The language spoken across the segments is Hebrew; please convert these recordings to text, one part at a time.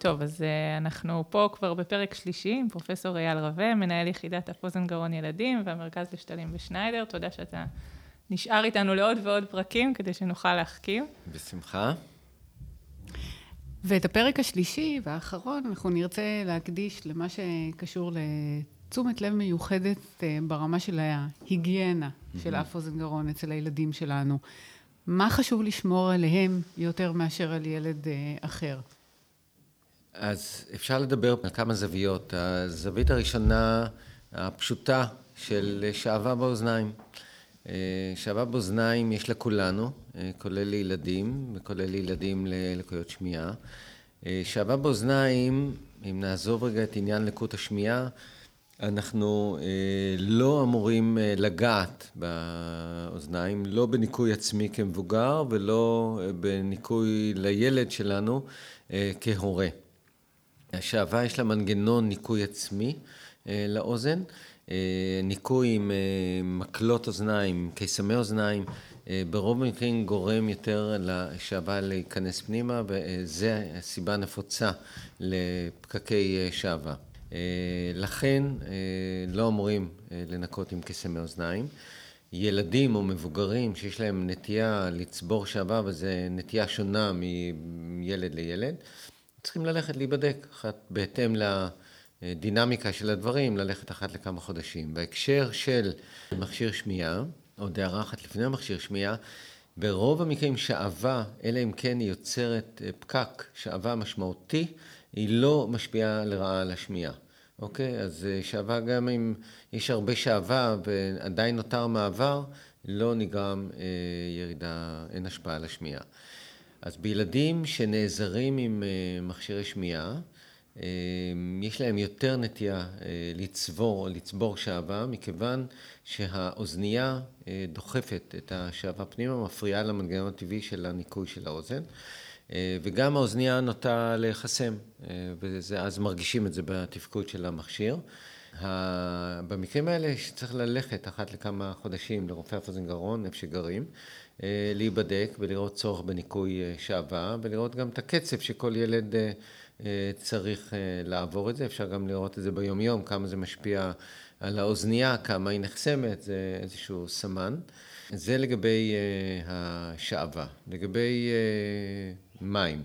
טוב, אז אנחנו פה כבר בפרק שלישי עם פרופסור אייל רווה, מנהל יחידת אף אוזן גרון ילדים והמרכז לשתלים בשניידר. תודה שאתה נשאר איתנו לעוד ועוד פרקים כדי שנוכל להחכים. בשמחה. ואת הפרק השלישי והאחרון אנחנו נרצה להקדיש למה שקשור לתשומת לב מיוחדת אה, ברמה של ההיגיינה של אף אוזן גרון אצל הילדים שלנו. מה חשוב לשמור עליהם יותר מאשר על ילד אה, אחר? אז אפשר לדבר על כמה זוויות. הזווית הראשונה, הפשוטה, של שעווה באוזניים. אה, שעווה באוזניים יש לכולנו, אה, כולל לילדים וכולל לילדים ללקויות שמיעה. אה, שעווה באוזניים, אם נעזוב רגע את עניין לקות השמיעה, אנחנו לא אמורים לגעת באוזניים, לא בניקוי עצמי כמבוגר ולא בניקוי לילד שלנו כהורה. השעווה יש לה מנגנון ניקוי עצמי לאוזן. אה, ניקוי עם אה, מקלות אוזניים, קיסמי אוזניים, אה, ברוב המקרים גורם יותר לשעווה להיכנס פנימה, וזו הסיבה הנפוצה לפקקי שעווה. לכן לא אמורים לנקות עם קיסמי אוזניים. ילדים או מבוגרים שיש להם נטייה לצבור שעווה, וזו נטייה שונה מילד לילד, צריכים ללכת להיבדק, אחת בהתאם ל... לה... דינמיקה של הדברים, ללכת אחת לכמה חודשים. בהקשר של מכשיר שמיעה, עוד הערה אחת לפני המכשיר שמיעה, ברוב המקרים שעווה, אלא אם כן היא יוצרת אה, פקק, שעווה משמעותי, היא לא משפיעה לרעה על השמיעה. אוקיי? אז אה, שעווה גם אם יש הרבה שעווה ועדיין נותר מעבר, לא נגרם אה, ירידה, אין השפעה על השמיעה. אז בילדים שנעזרים עם אה, מכשירי שמיעה, אמ, יש להם יותר נטייה אה, לצבור, לצבור שעווה, מכיוון שהאוזנייה אה, דוחפת את השעווה פנימה, מפריעה למנגנון הטבעי של הניקוי של האוזן, אה, וגם האוזנייה נוטה להיחסם, ואז מרגישים את זה בתפקוד של המכשיר. במקרים האלה שצריך ללכת אחת לכמה חודשים לרופא אף אוזן גרון, איפה שגרים, להיבדק ולראות צורך בניקוי שעווה, ולראות גם את הקצב שכל ילד אה, צריך אה, לעבור את זה, אפשר גם לראות את זה ביומיום, כמה זה משפיע על האוזנייה, כמה היא נחסמת, זה איזשהו סמן. זה לגבי אה, השעווה. לגבי מים,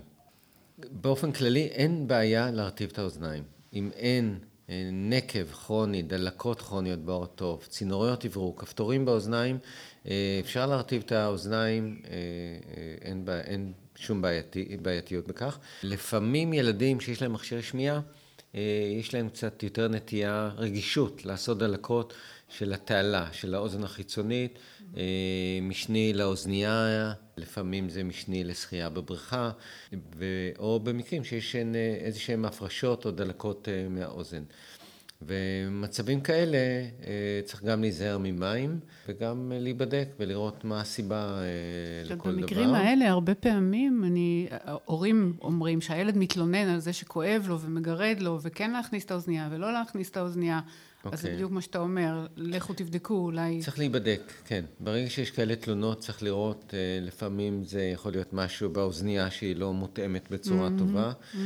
באופן כללי אין בעיה להרטיב את האוזניים. אם אין נקב כרוני, דלקות כרוניות בעור טוב, צינוריות עברו, כפתורים באוזניים, אפשר להרטיב את האוזניים, אין, אין שום בעייתי, בעייתיות בכך. לפעמים ילדים שיש להם מכשירי שמיעה, אה, יש להם קצת יותר נטייה, רגישות, לעשות דלקות של התעלה, של האוזן החיצונית, אה, משני לאוזנייה, לפעמים זה משני לשחייה בבריכה, או במקרים שיש איזה שהן הפרשות או דלקות אה, מהאוזן. ומצבים כאלה אה, צריך גם להיזהר ממים וגם להיבדק ולראות מה הסיבה אה, לכל דבר. במקרים האלה הרבה פעמים אני, הורים אומרים שהילד מתלונן על זה שכואב לו ומגרד לו וכן להכניס את האוזנייה ולא להכניס את האוזנייה. Okay. אז זה אוקיי. בדיוק מה שאתה אומר, לכו תבדקו, אולי... צריך להיבדק, כן. ברגע שיש כאלה תלונות צריך לראות, אה, לפעמים זה יכול להיות משהו באוזנייה שהיא לא מותאמת בצורה mm-hmm, טובה, mm-hmm.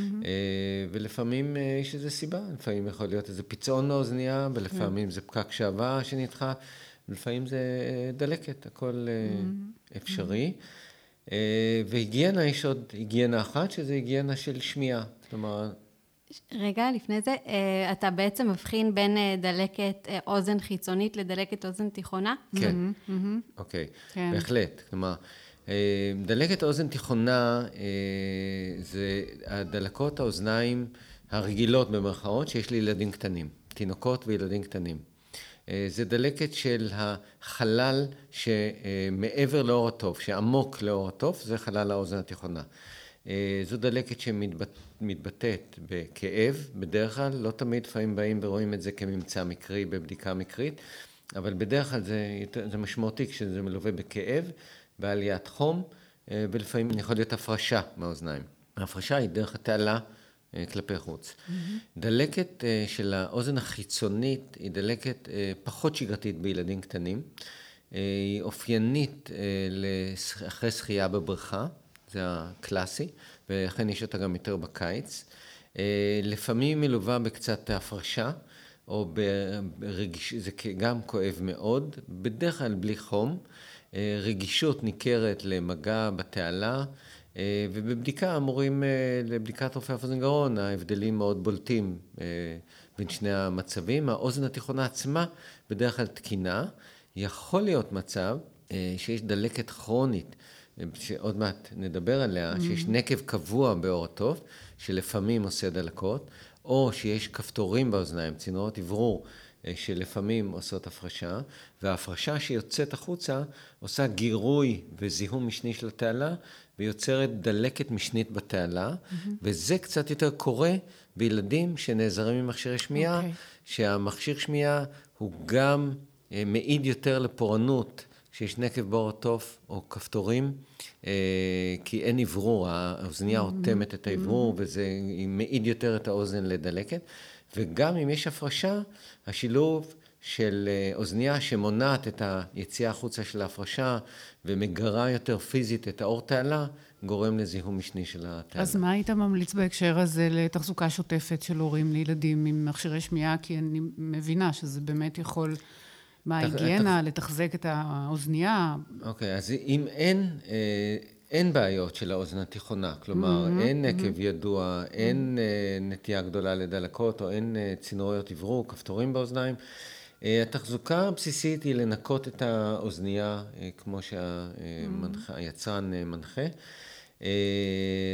ולפעמים אה, יש איזו סיבה, לפעמים יכול להיות איזה פיצעון לאוזנייה, ולפעמים mm-hmm. זה פקק שעבר שנדחה, ולפעמים זה דלקת, הכל mm-hmm. אפשרי. Mm-hmm. והיגיינה, יש עוד היגיינה אחת, שזה היגיינה של שמיעה. כלומר... רגע, לפני זה, אה, אתה בעצם מבחין בין אה, דלקת אה, אוזן חיצונית לדלקת אוזן תיכונה? כן, אוקיי, כן. בהחלט. כלומר, דלקת אוזן תיכונה זה הדלקות האוזניים הרגילות במרכאות שיש לילדים קטנים, תינוקות וילדים קטנים. זה דלקת של החלל שמעבר לאור התוף, שעמוק לאור התוף, זה חלל האוזן התיכונה. אה, זו דלקת שמתבטאת בכאב, בדרך כלל, לא תמיד לפעמים באים ורואים את זה כממצא מקרי בבדיקה מקרית, אבל בדרך כלל זה, זה משמעותי כשזה מלווה בכאב, בעליית חום, אה, ולפעמים יכול להיות הפרשה מהאוזניים. ההפרשה היא דרך התעלה אה, כלפי חוץ. Mm-hmm. דלקת של האוזן החיצונית היא דלקת פחות שגרתית בילדים קטנים. היא אופיינית אחרי שחייה בבריכה. זה הקלאסי, ולכן יש אותה גם יותר בקיץ. לפעמים מלווה בקצת הפרשה, או ברגיש... זה גם כואב מאוד, בדרך כלל בלי חום. רגישות ניכרת למגע בתעלה, ובבדיקה אמורים, לבדיקת רופא אף גרון, ההבדלים מאוד בולטים בין שני המצבים. האוזן התיכונה עצמה בדרך כלל תקינה. יכול להיות מצב שיש דלקת כרונית, שעוד מעט נדבר עליה, mm-hmm. שיש נקב קבוע באור התוף, שלפעמים עושה דלקות, או שיש כפתורים באוזניים, צינורות אוורור, שלפעמים עושות הפרשה, וההפרשה שיוצאת החוצה עושה גירוי וזיהום משני של התעלה, ויוצרת דלקת משנית בתעלה, mm-hmm. וזה קצת יותר קורה בילדים שנעזרים ממכשירי שמיעה, okay. אוקיי. שהמכשיר שמיעה הוא גם מעיד יותר לפורענות כשיש נקב בעור התוף או כפתורים, כי אין אוורור, האוזנייה אוטמת את האוורור וזה מעיד יותר את האוזן לדלקת. וגם אם יש הפרשה, השילוב של אוזנייה שמונעת את היציאה החוצה של ההפרשה ומגרה יותר פיזית את האור תעלה, גורם לזיהום משני של התעלה. אז מה היית ממליץ בהקשר הזה לתחזוקה שוטפת של הורים לילדים עם מכשירי שמיעה? כי אני מבינה שזה באמת יכול... מה ההיגיינה, לתחזק את האוזנייה? אוקיי, אז אם אין... אין בעיות של האוזן התיכונה, כלומר mm-hmm, אין נקב mm-hmm. ידוע, אין mm-hmm. נטייה גדולה לדלקות או אין צינוריות אוורור, כפתורים באוזניים. התחזוקה הבסיסית היא לנקות את האוזנייה כמו שהיצרן מנחה,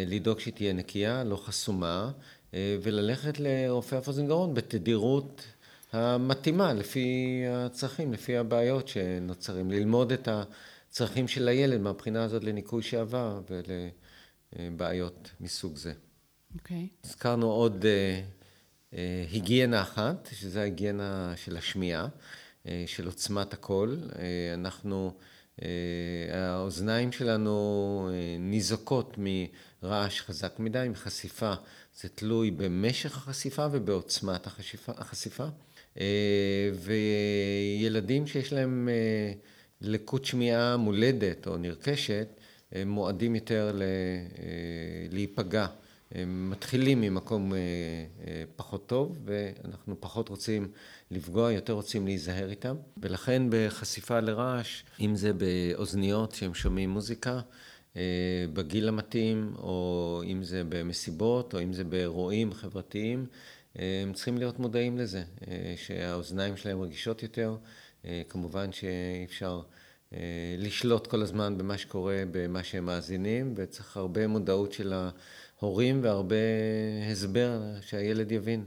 לדאוג שהיא תהיה נקייה, לא חסומה, וללכת לרופא אף אוזן גרון בתדירות המתאימה לפי הצרכים, לפי הבעיות שנוצרים, ללמוד את הצרכים של הילד מהבחינה הזאת לניקוי שעבר ולבעיות מסוג זה. אוקיי. Okay. הזכרנו עוד uh, uh, היגיינה אחת, שזה ההיגיינה של השמיעה, uh, של עוצמת הקול. Uh, אנחנו, uh, האוזניים שלנו uh, ניזוקות מרעש חזק מדי, מחשיפה. זה תלוי במשך החשיפה ובעוצמת החשיפה. החשיפה. אה, וילדים שיש להם אה, לקות שמיעה מולדת או נרכשת, הם מועדים יותר ל... אה, להיפגע. הם מתחילים ממקום פחות טוב, ואנחנו פחות רוצים לפגוע, יותר רוצים להיזהר איתם. ולכן בחשיפה לרעש, אם זה באוזניות שהם שומעים מוזיקה, בגיל המתאים, או אם זה במסיבות, או אם זה באירועים חברתיים, הם צריכים להיות מודעים לזה, אה, שהאוזניים שלהם רגישות יותר. אה, כמובן שאי אפשר אה, לשלוט כל הזמן במה שקורה, במה שהם מאזינים, וצריך הרבה מודעות של ההורים והרבה הסבר שהילד יבין.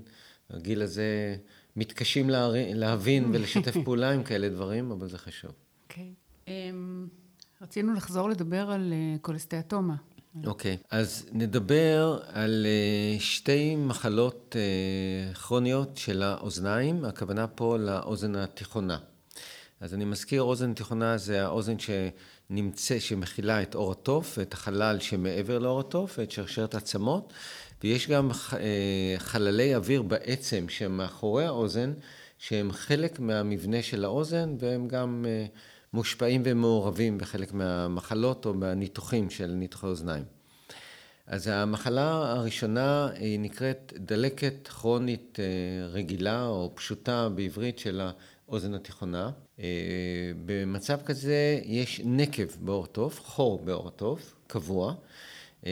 הגיל הזה מתקשים להבין ולשתף פעולה עם כאלה דברים, אבל זה חשוב. אוקיי. Okay. אמ, um, רצינו לחזור לדבר על קולסטיאטומה. אוקיי, okay. אז נדבר על אה, שתי מחלות אה, כרוניות של האוזניים, הכוונה פה לאוזן התיכונה. אז אני מזכיר, אוזן תיכונה זה האוזן שנמצא, שמכילה את אור התוף, ואת החלל שמעבר לאור התוף, ואת שרשרת העצמות, ויש גם אה, חללי אוויר בעצם שמאחורי האוזן, שהם חלק מהמבנה של האוזן, והם גם... מושפעים ומעורבים בחלק מהמחלות או מהניתוחים של ניתוחי אוזניים. אז המחלה הראשונה היא נקראת דלקת כרונית אה, רגילה או פשוטה בעברית של האוזן התיכונה. אה, במצב כזה יש נקב בעור תוף, חור בעור תוף, קבוע, אה,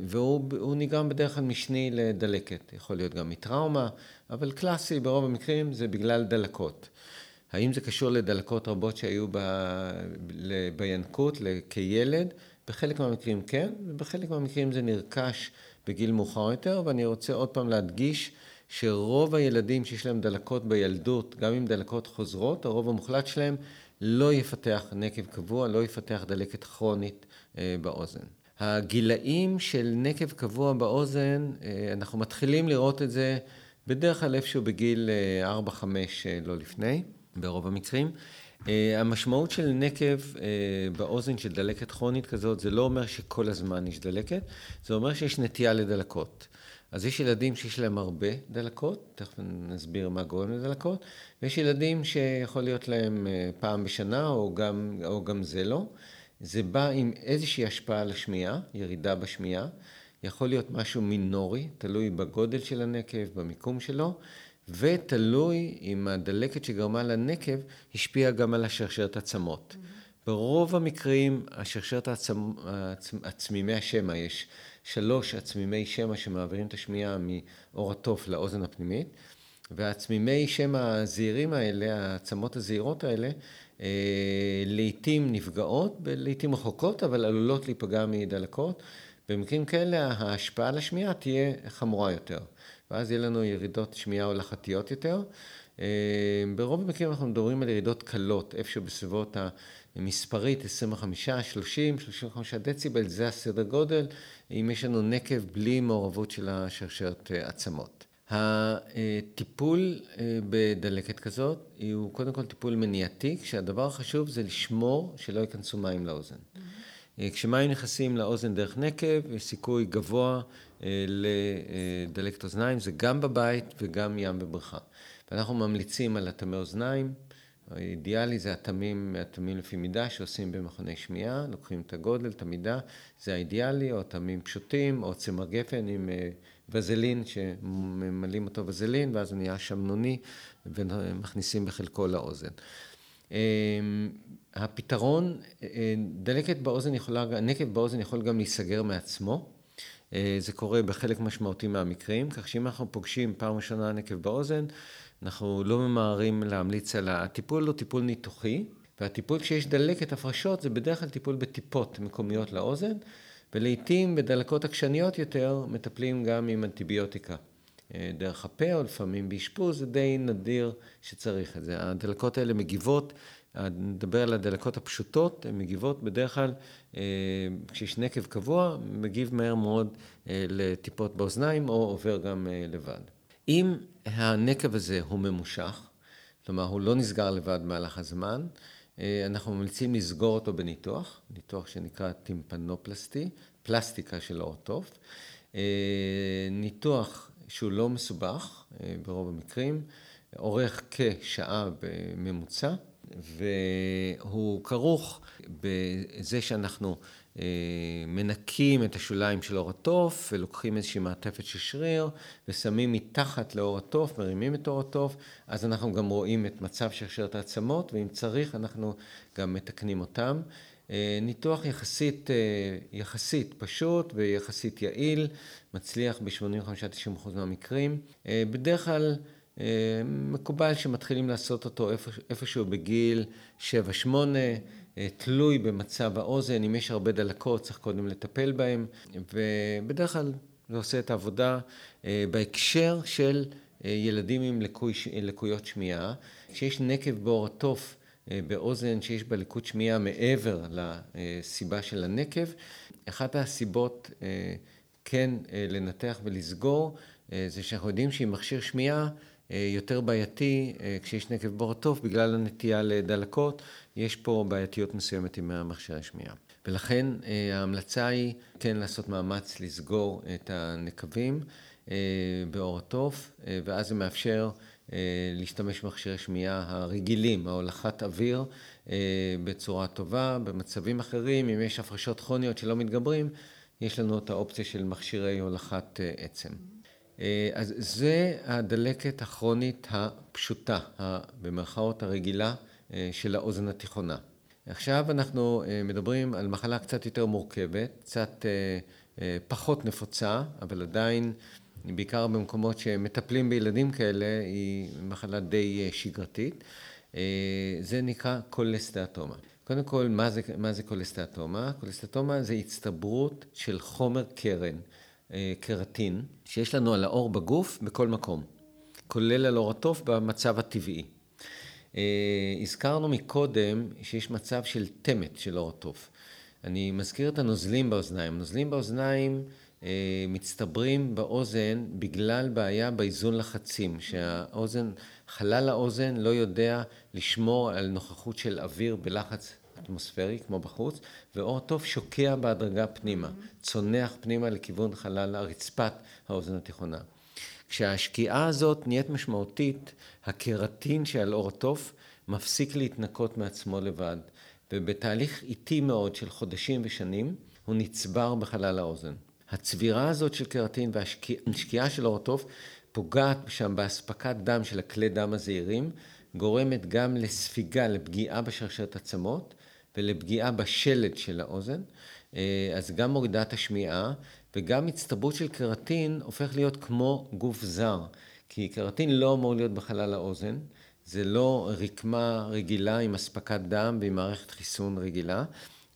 והוא נגרם בדרך כלל משני לדלקת. יכול להיות גם מטראומה, אבל קלאסי ברוב המקרים זה בגלל דלקות. האם זה קשור לדלקות רבות שהיו ב... בינקות כילד? בחלק מהמקרים כן, ובחלק מהמקרים זה נרכש בגיל מאוחר יותר, ואני רוצה עוד פעם להדגיש שרוב הילדים שיש להם דלקות בילדות, גם עם דלקות חוזרות, הרוב המוחלט שלהם לא יפתח נקב קבוע, לא יפתח דלקת כרונית אה, באוזן. הגילאים של נקב קבוע באוזן, אה, אנחנו מתחילים לראות את זה בדרך כלל איפשהו בגיל 4-5, אה, לא לפני. ברוב המקרים. Uh, המשמעות של נקב uh, באוזן של דלקת כרונית כזאת, זה לא אומר שכל הזמן יש דלקת, זה אומר שיש נטייה לדלקות. אז יש ילדים שיש להם הרבה דלקות, תכף נסביר מה גורם לדלקות, ויש ילדים שיכול להיות להם uh, פעם בשנה, או גם, או גם זה לא. זה בא עם איזושהי השפעה על השמיעה, ירידה בשמיעה. יכול להיות משהו מינורי, תלוי בגודל של הנקב, במיקום שלו, ותלוי אם הדלקת שגרמה לנקב השפיעה גם על השרשרת עצמות. Mm-hmm. ברוב המקרים, השרשרת העצמ... עצמימי השמע, יש שלוש עצמימי שמע שמעבירים את השמיעה מאור התוף לאוזן הפנימית, והעצמימי שמע הזעירים האלה, העצמות הזעירות האלה, אה, לעתים נפגעות, לעתים רחוקות, אבל עלולות להיפגע מדלקות. במקרים כאלה ההשפעה על השמיעה תהיה חמורה יותר, ואז יהיה לנו ירידות שמיעה הולכתיות יותר. אה, ברוב המקרים אנחנו מדברים על ירידות קלות, איפשהו בסביבות המספרית 25, 30, 35 דציבל, זה הסדר גודל, אם יש לנו נקב בלי מעורבות של השרשרת אה, עצמות. הטיפול אה, בדלקת כזאת הוא קודם כל טיפול מניעתי, כשהדבר החשוב זה לשמור שלא ייכנסו מים לאוזן. Mm-hmm. כשמים נכנסים לאוזן דרך נקב, יש סיכוי גבוה לדלקת אוזניים, זה גם בבית וגם ים בבריכה. ואנחנו ממליצים על אטמי אוזניים, האידיאלי זה אטמים, אטמים לפי מידה שעושים במכוני שמיעה, לוקחים את הגודל, את המידה, זה האידיאלי, או אטמים פשוטים, או צמר גפן עם וזלין, שממלאים אותו וזלין, ואז הוא נהיה שמנוני, ומכניסים בחלקו לאוזן. אמ, הפתרון, אה, דלקת באוזן יכולה, נקב באוזן יכול גם להיסגר מעצמו. אה, זה קורה בחלק משמעותי מהמקרים, כך שאם אנחנו פוגשים פעם ראשונה נקב באוזן, אנחנו לא ממהרים להמליץ על הטיפול, הוא טיפול ניתוחי, והטיפול כשיש דלקת הפרשות זה בדרך כלל טיפול בטיפות מקומיות לאוזן, ולעיתים בדלקות עקשניות יותר מטפלים גם עם אנטיביוטיקה. אה, דרך הפה או לפעמים באשפוז, זה די נדיר שצריך את זה. הדלקות האלה מגיבות, נדבר על הדלקות הפשוטות, הן מגיבות בדרך כלל, אה, כשיש נקב קבוע, מגיב מהר מאוד אה, לטיפות באוזניים או עובר גם לבד. אם הנקב הזה הוא ממושך, כלומר הוא לא נסגר לבד במהלך הזמן, אה, אנחנו ממליצים לסגור אותו בניתוח, ניתוח שנקרא טימפנופלסטי, פלסטיקה של האורטוף. אה, ניתוח שהוא לא מסובך אה, ברוב המקרים, אורך כשעה בממוצע, והוא כרוך בזה שאנחנו אה, מנקים את השוליים של עור התוף ולוקחים איזושהי מעטפת של שריר ושמים מתחת לעור התוף, מרימים את עור התוף, אז אנחנו גם רואים את מצב שרשרת העצמות ואם צריך אנחנו גם מתקנים אותם. אה, ניתוח יחסית, אה, יחסית פשוט ויחסית יעיל, מצליח ב-85-90% מהמקרים. בדרך כלל מקובל שמתחילים לעשות אותו איפשהו בגיל 7-8. אה, תלוי במצב האוזן, אם יש הרבה דלקות צריך קודם לטפל בהם, ובדרך כלל זה עושה את העבודה אה, בהקשר של אה, ילדים עם לקוי, לקויות שמיעה. כשיש נקב בעור התוף באוזן שיש בה לקות שמיעה מעבר לסיבה של הנקב, אחת הסיבות כן לנתח ולסגור זה שאנחנו יודעים שעם מכשיר שמיעה יותר בעייתי כשיש נקב בעור התוף בגלל הנטייה לדלקות יש פה בעייתיות מסוימת עם המכשיר השמיעה. ולכן אה, ההמלצה היא כן לעשות מאמץ לסגור את הנקבים אה, באור התוף, אה, ואז זה מאפשר להשתמש במכשירי שמיעה הרגילים, ההולכת אוויר, בצורה טובה. במצבים אחרים, אם יש הפרשות כרוניות שלא מתגברים, יש לנו את האופציה של מכשירי הולכת עצם. אז זה הדלקת הכרונית הפשוטה, במרכאות הרגילה. אה, של האוזן התיכונה. עכשיו אנחנו אה, מדברים על מחלה קצת יותר מורכבת, קצת אה, פחות נפוצה, אבל עדיין, בעיקר במקומות שמטפלים בילדים כאלה, היא מחלה די שגרתית. זה נקרא קולסטאטומה. קודם כל, מה זה, מה זה קולסטאטומה? קולסטאטומה זה הצטברות של חומר קרן, קרטין, שיש לנו על העור בגוף בכל מקום, כולל על עור התוף במצב הטבעי. אה, הזכרנו מקודם שיש מצב של תמט של עור התוף. אני מזכיר את הנוזלים באוזניים. נוזלים באוזניים אה, מצטברים באוזן בגלל בעיה באיזון לחצים, שהאוזן, חלל האוזן לא יודע לשמור על נוכחות של אוויר בלחץ אטמוספרי כמו בחוץ, ואור התוף שוקע בהדרגה פנימה, צונח פנימה לכיוון חלל הרצפת האוזן התיכונה. כשהשקיעה הזאת נהיית משמעותית, הקרטין שעל אור התוף מפסיק להתנקות מעצמו לבד, ובתהליך איטי מאוד של חודשים ושנים, הוא נצבר בחלל האוזן. הצבירה הזאת של קרטין והשקיעה של אורטוף פוגעת שם באספקת דם של הכלי דם הזעירים, גורמת גם לספיגה, לפגיעה בשרשרת עצמות ולפגיעה בשלד של האוזן, אה, אז גם מורידה את השמיעה וגם הצטברות של קרטין הופך להיות כמו גוף זר, כי קרטין לא אמור להיות בחלל האוזן, זה לא רקמה רגילה עם אספקת דם ועם מערכת חיסון רגילה,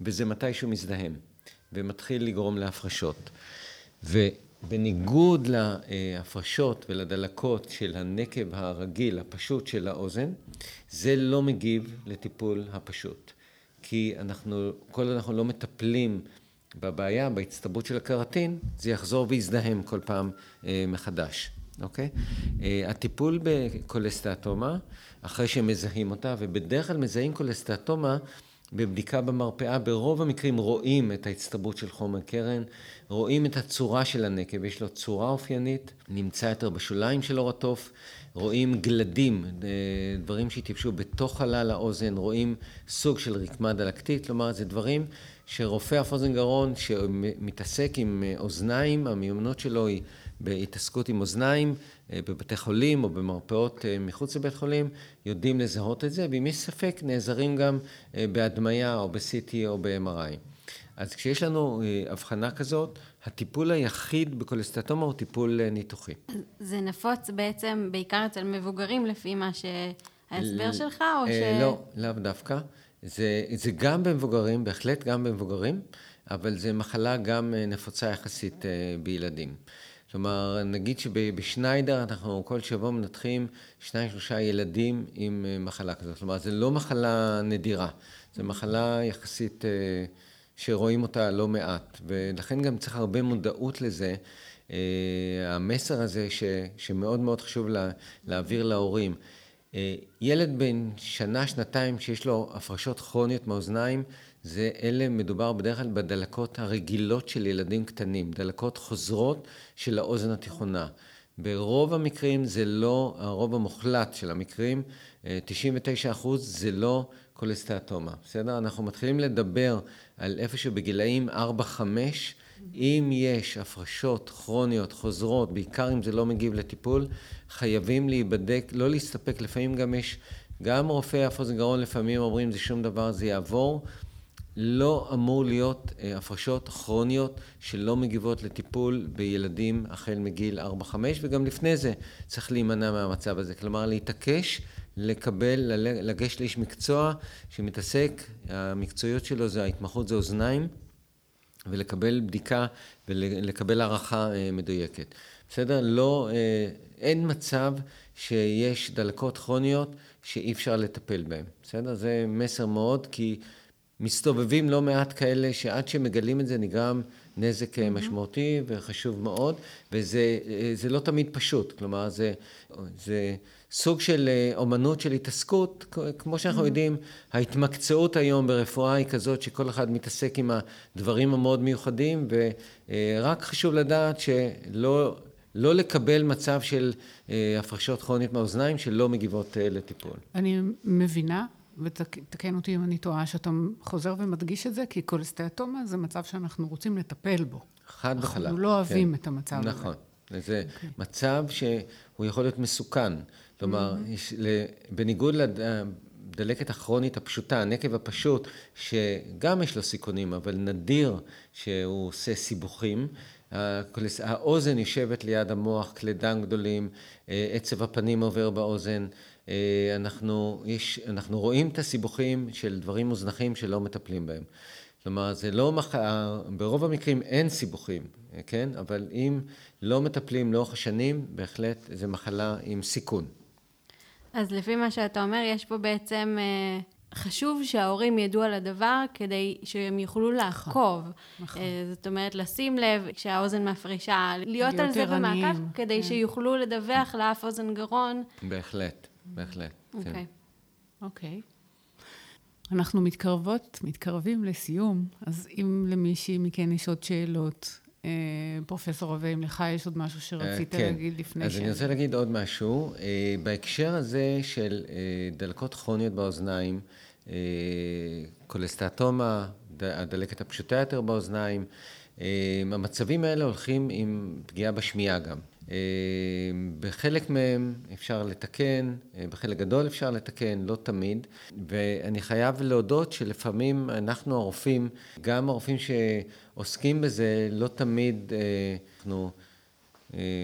וזה מתישהו מזדהם ומתחיל לגרום להפרשות. ובניגוד להפרשות ולדלקות של הנקב הרגיל, הפשוט של האוזן, זה לא מגיב לטיפול הפשוט. כי אנחנו, כל עוד אנחנו לא מטפלים בבעיה, בהצטברות של הקרטין, זה יחזור ויזדהם כל פעם אה, מחדש, אוקיי? אה, הטיפול בקולסטטומה, אחרי שמזהים אותה, ובדרך כלל מזהים קולסטטומה בבדיקה במרפאה, ברוב המקרים רואים את ההצטברות של חומר קרן, רואים את הצורה של הנקב, יש לו צורה אופיינית, נמצא יותר בשוליים של אור התוף, רואים גלדים, אה, דברים שהתייבשו בתוך חלל האוזן, רואים סוג של רקמה דלקתית, כלומר זה דברים שרופא אף אוזן גרון שמתעסק עם אה, אוזניים, המיומנות שלו היא בהתעסקות עם אוזניים אה, בבתי חולים או במרפאות מחוץ לבית חולים, יודעים לזהות את זה, ואם יש ספק נעזרים גם בהדמיה או ב-CT או ב-MRI. אז כשיש לנו הבחנה כזאת, הטיפול היחיד בקולסטטומה הוא טיפול אה, ניתוחי. זה נפוץ בעצם בעיקר אצל מבוגרים לפי מה שההסבר שלך, או ש... לא, לאו דווקא. זה, זה גם במבוגרים, בהחלט גם במבוגרים, אבל זו מחלה גם אה, נפוצה יחסית אה, בילדים. כלומר, נגיד שבשניידר אנחנו כל שבוע מנתחים שניים שלושה ילדים עם מחלה כזאת. כלומר, זו לא מחלה נדירה, זו מחלה יחסית... שרואים אותה לא מעט, ולכן גם צריך הרבה מודעות לזה. אה, המסר הזה ש, שמאוד מאוד חשוב לה, להעביר להורים. אה, ילד בן שנה, שנתיים, שיש לו הפרשות כרוניות מהאוזניים, זה אלה, מדובר בדרך כלל בדלקות הרגילות של ילדים קטנים, דלקות חוזרות של האוזן התיכונה. ברוב המקרים זה לא, הרוב המוחלט של המקרים, 99 אה, אחוז, זה לא קולסטטומה, בסדר? אנחנו מתחילים לדבר על איפשהו בגילאים 4-5, אם יש הפרשות כרוניות חוזרות, בעיקר אם זה לא מגיב לטיפול, חייבים להיבדק, לא להסתפק, לפעמים גם יש, גם רופאי אף אוזן גרון לפעמים אומרים זה שום דבר, זה יעבור. לא אמור להיות אה, הפרשות כרוניות שלא מגיבות לטיפול בילדים החל מגיל 4-5, וגם לפני זה צריך להימנע מהמצב הזה. כלומר, להתעקש לקבל, לגשת לאיש מקצוע שמתעסק, המקצועיות שלו זה, ההתמחות זה אוזניים, ולקבל בדיקה ולקבל הערכה אה, מדויקת. בסדר? לא, אה, אין מצב שיש דלקות כרוניות שאי אפשר לטפל בהן. בסדר? זה מסר מאוד, כי מסתובבים לא מעט כאלה שעד שמגלים את זה נגרם נזק mm-hmm. משמעותי וחשוב מאוד, וזה לא תמיד פשוט. כלומר, זה... זה סוג של אה, אומנות של התעסקות, כמו שאנחנו mm-hmm. יודעים, ההתמקצעות היום ברפואה היא כזאת שכל אחד מתעסק עם הדברים המאוד מיוחדים, ורק חשוב לדעת שלא לא לקבל מצב של אה, הפרשות כרוניות מהאוזניים שלא מגיבות אה, לטיפול. אני מבינה, ותקן אותי אם אני טועה, שאתה חוזר ומדגיש את זה, כי קולסטטומה זה מצב שאנחנו רוצים לטפל בו. חד וחלק. אנחנו לא אוהבים כן. את המצב נכון. הזה. נכון. זה okay. אוקיי. מצב שהוא יכול להיות מסוכן. כלומר, mm-hmm. בניגוד לדלקת הכרונית הפשוטה, הנקב הפשוט, שגם יש לו סיכונים, אבל נדיר שהוא עושה סיבוכים, האוזן יושבת ליד המוח, כלי דם גדולים, אה, עצב הפנים עובר באוזן. אה, אנחנו, יש, אנחנו רואים את הסיבוכים של דברים מוזנחים שלא מטפלים בהם. כלומר, זה לא, מח... ברוב המקרים אין סיבוכים, כן? אבל אם לא מטפלים לאורך השנים, בהחלט זו מחלה עם סיכון. אז לפי מה שאתה אומר, יש פה בעצם... אה, חשוב שההורים ידעו על הדבר כדי שהם יוכלו לעקוב. נכון. אה, זאת אומרת, לשים לב כשהאוזן מפרישה, להיות על זה במעקב, כדי כן. שיוכלו לדווח לאף אוזן גרון. בהחלט, בהחלט. כן. אוקיי. כן. אוקיי. אנחנו מתקרבות, מתקרבים לסיום, אז אם למישהי מכן יש עוד שאלות, פרופסור רווה, אם לך יש עוד משהו שרצית כן. להגיד לפני ש... אז אני רוצה להגיד עוד משהו. אה, בהקשר הזה של אה, דלקות כרוניות באוזניים, קולסטטומה, הדלקת הפשוטה יותר באוזניים, המצבים האלה הולכים עם פגיעה בשמיעה גם. בחלק מהם אפשר לתקן, בחלק גדול אפשר לתקן, לא תמיד. ואני חייב להודות שלפעמים אנחנו הרופאים, גם הרופאים שעוסקים בזה, לא תמיד אנחנו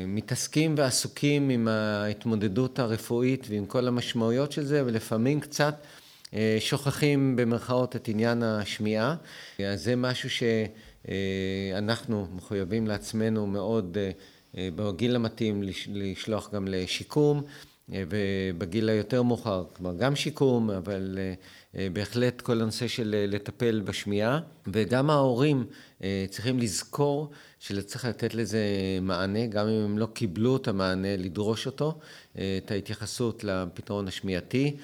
מתעסקים ועסוקים עם ההתמודדות הרפואית ועם כל המשמעויות של זה, ולפעמים קצת שוכחים במרכאות את עניין השמיעה. אז זה משהו שאנחנו מחויבים לעצמנו מאוד בגיל המתאים לשלוח גם לשיקום, ובגיל היותר מאוחר, כלומר גם שיקום, אבל בהחלט כל הנושא של לטפל בשמיעה, וגם ההורים צריכים לזכור שצריך לתת לזה מענה, גם אם הם לא קיבלו את המענה, לדרוש אותו, את ההתייחסות לפתרון השמיעתי.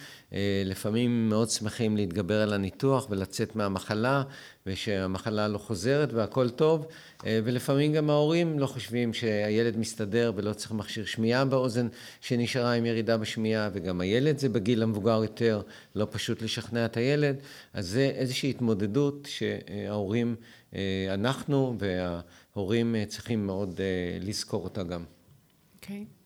לפעמים מאוד שמחים להתגבר על הניתוח ולצאת מהמחלה, ושהמחלה לא חוזרת והכל טוב, ולפעמים גם ההורים לא חושבים שהילד מסתדר ולא צריך מכשיר שמיעה באוזן שנשארה עם ירידה בשמיעה, וגם הילד זה בגיל המבוגר יותר, לא פשוט לשכנע את הילד, אז זה איזושהי התמודדות שההורים, אנחנו וההורים צריכים מאוד לזכור אותה גם. אוקיי. Okay.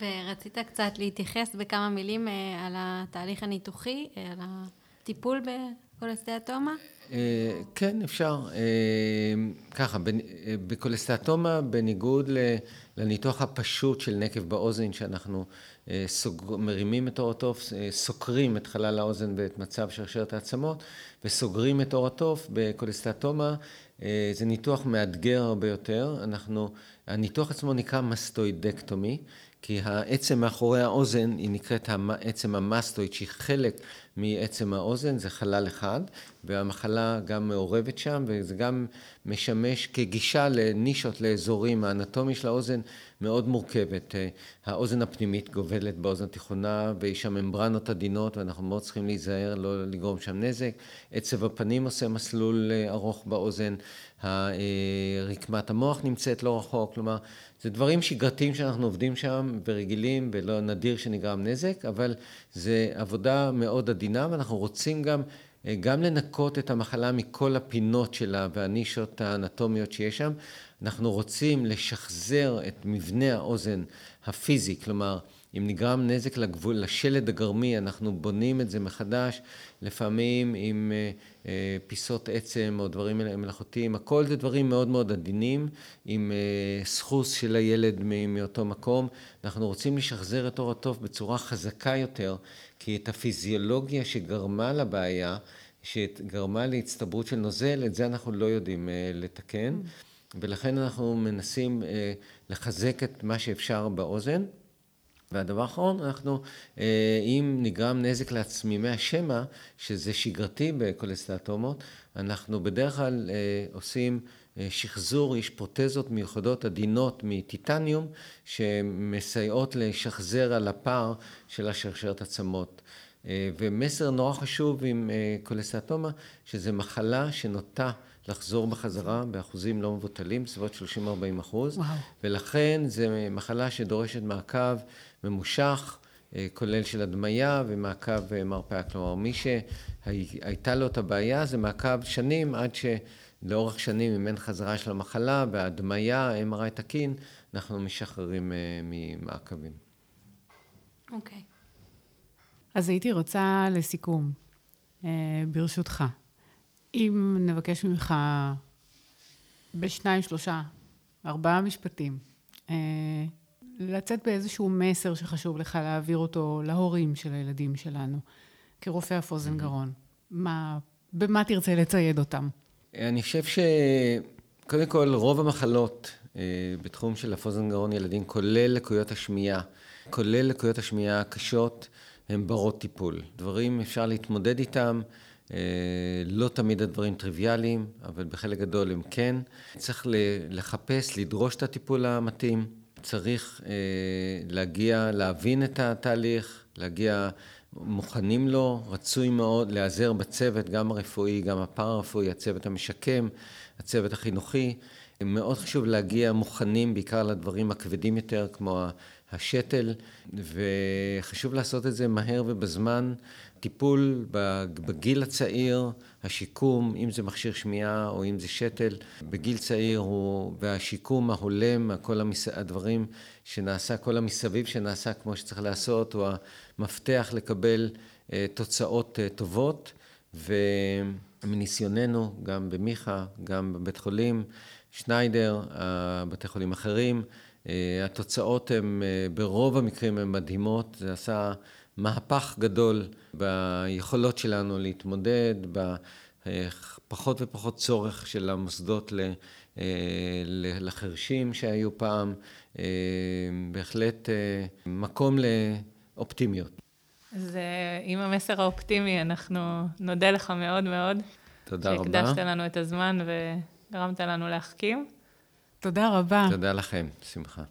ורצית קצת להתייחס בכמה מילים על התהליך הניתוחי, על הטיפול בקולסטיאטומה? כן, אפשר. ככה, בקולסטיאטומה, בניגוד לניתוח הפשוט של נקב באוזן, שאנחנו מרימים את אור התוף, סוקרים את חלל האוזן ואת מצב שרשרת העצמות, וסוגרים את אור התוף, בקולסטיאטומה זה ניתוח מאתגר הרבה יותר. אנחנו, הניתוח עצמו נקרא מסטואידקטומי, כי העצם מאחורי האוזן היא נקראת העצם המסטואיד, שהיא חלק מעצם האוזן, זה חלל אחד, והמחלה גם מעורבת שם, וזה גם משמש כגישה לנישות, לאזורים. האנטומיה של האוזן מאוד מורכבת. האוזן הפנימית גובלת באוזן התיכונה, ויש שם ממברנות עדינות, ואנחנו מאוד צריכים להיזהר, לא לגרום שם נזק. עצב הפנים עושה מסלול ארוך באוזן, רקמת המוח נמצאת לא רחוק, כלומר, זה דברים שגרתיים שאנחנו עובדים שם ורגילים ולא נדיר שנגרם נזק, אבל זה עבודה מאוד עדינה ואנחנו רוצים גם, גם לנקות את המחלה מכל הפינות שלה והנישות האנטומיות שיש שם. אנחנו רוצים לשחזר את מבנה האוזן הפיזי, כלומר, אם נגרם נזק לגבול, לשלד הגרמי, אנחנו בונים את זה מחדש, לפעמים עם פיסות עצם או דברים מלאכותיים, הכל זה דברים מאוד מאוד עדינים, עם סחוס של הילד מאותו מקום. אנחנו רוצים לשחזר את אור התוף בצורה חזקה יותר, כי את הפיזיולוגיה שגרמה לבעיה, שגרמה להצטברות של נוזל, את זה אנחנו לא יודעים לתקן, ולכן אנחנו מנסים לחזק את מה שאפשר באוזן. והדבר האחרון, אנחנו, אם נגרם נזק לעצמימי השמע, שזה שגרתי בקולסטיאטומות, אנחנו בדרך כלל עושים שחזור, יש פרוטזות מיוחדות עדינות מטיטניום, שמסייעות לשחזר על הפער של השרשרת עצמות. ומסר נורא חשוב עם קולסטיאטומה, שזה מחלה שנוטה לחזור בחזרה באחוזים לא מבוטלים, בסביבות 30-40 אחוז, וואו. ולכן זו מחלה שדורשת מעקב ממושך, כולל של הדמיה ומעקב מרפאה. כלומר, מי שהייתה לו את הבעיה, זה מעקב שנים עד שלאורך שנים, אם אין חזרה של המחלה והדמיה, MRI תקין, אנחנו משחררים ממעקבים. אוקיי. Okay. אז הייתי רוצה לסיכום, ברשותך. אם נבקש ממך בשניים, שלושה, ארבעה משפטים, לצאת באיזשהו מסר שחשוב לך להעביר אותו להורים של הילדים שלנו, כרופא אף אוזן גרון, מה, במה תרצה לצייד אותם? אני חושב שקודם כל רוב המחלות בתחום של אף אוזן גרון ילדים, כולל לקויות השמיעה, כולל לקויות השמיעה הקשות, הן ברות טיפול. דברים אפשר להתמודד איתם, לא תמיד הדברים טריוויאליים, אבל בחלק גדול הם כן. צריך לחפש, לדרוש את הטיפול המתאים. צריך להגיע, להבין את התהליך, להגיע מוכנים לו, רצוי מאוד להיעזר בצוות, גם הרפואי, גם הפארה-רפואי, הצוות המשקם, הצוות החינוכי. מאוד חשוב להגיע מוכנים בעיקר לדברים הכבדים יותר, כמו השתל, וחשוב לעשות את זה מהר ובזמן. טיפול בגיל הצעיר, השיקום, אם זה מכשיר שמיעה או אם זה שתל, בגיל צעיר הוא, והשיקום ההולם, כל המס... הדברים שנעשה, כל המסביב שנעשה כמו שצריך לעשות, הוא המפתח לקבל uh, תוצאות uh, טובות, ומניסיוננו, גם במיכה, גם בבית חולים, שניידר, בתי חולים אחרים, התוצאות הן, ברוב המקרים הן מדהימות, זה עשה מהפך גדול ביכולות שלנו להתמודד, בפחות ופחות צורך של המוסדות לחרשים שהיו פעם, בהחלט מקום לאופטימיות. אז עם המסר האופטימי, אנחנו נודה לך מאוד מאוד. תודה רבה. שהקדשת לנו את הזמן וגרמת לנו להחכים. תודה רבה. תודה לכם, שמחה.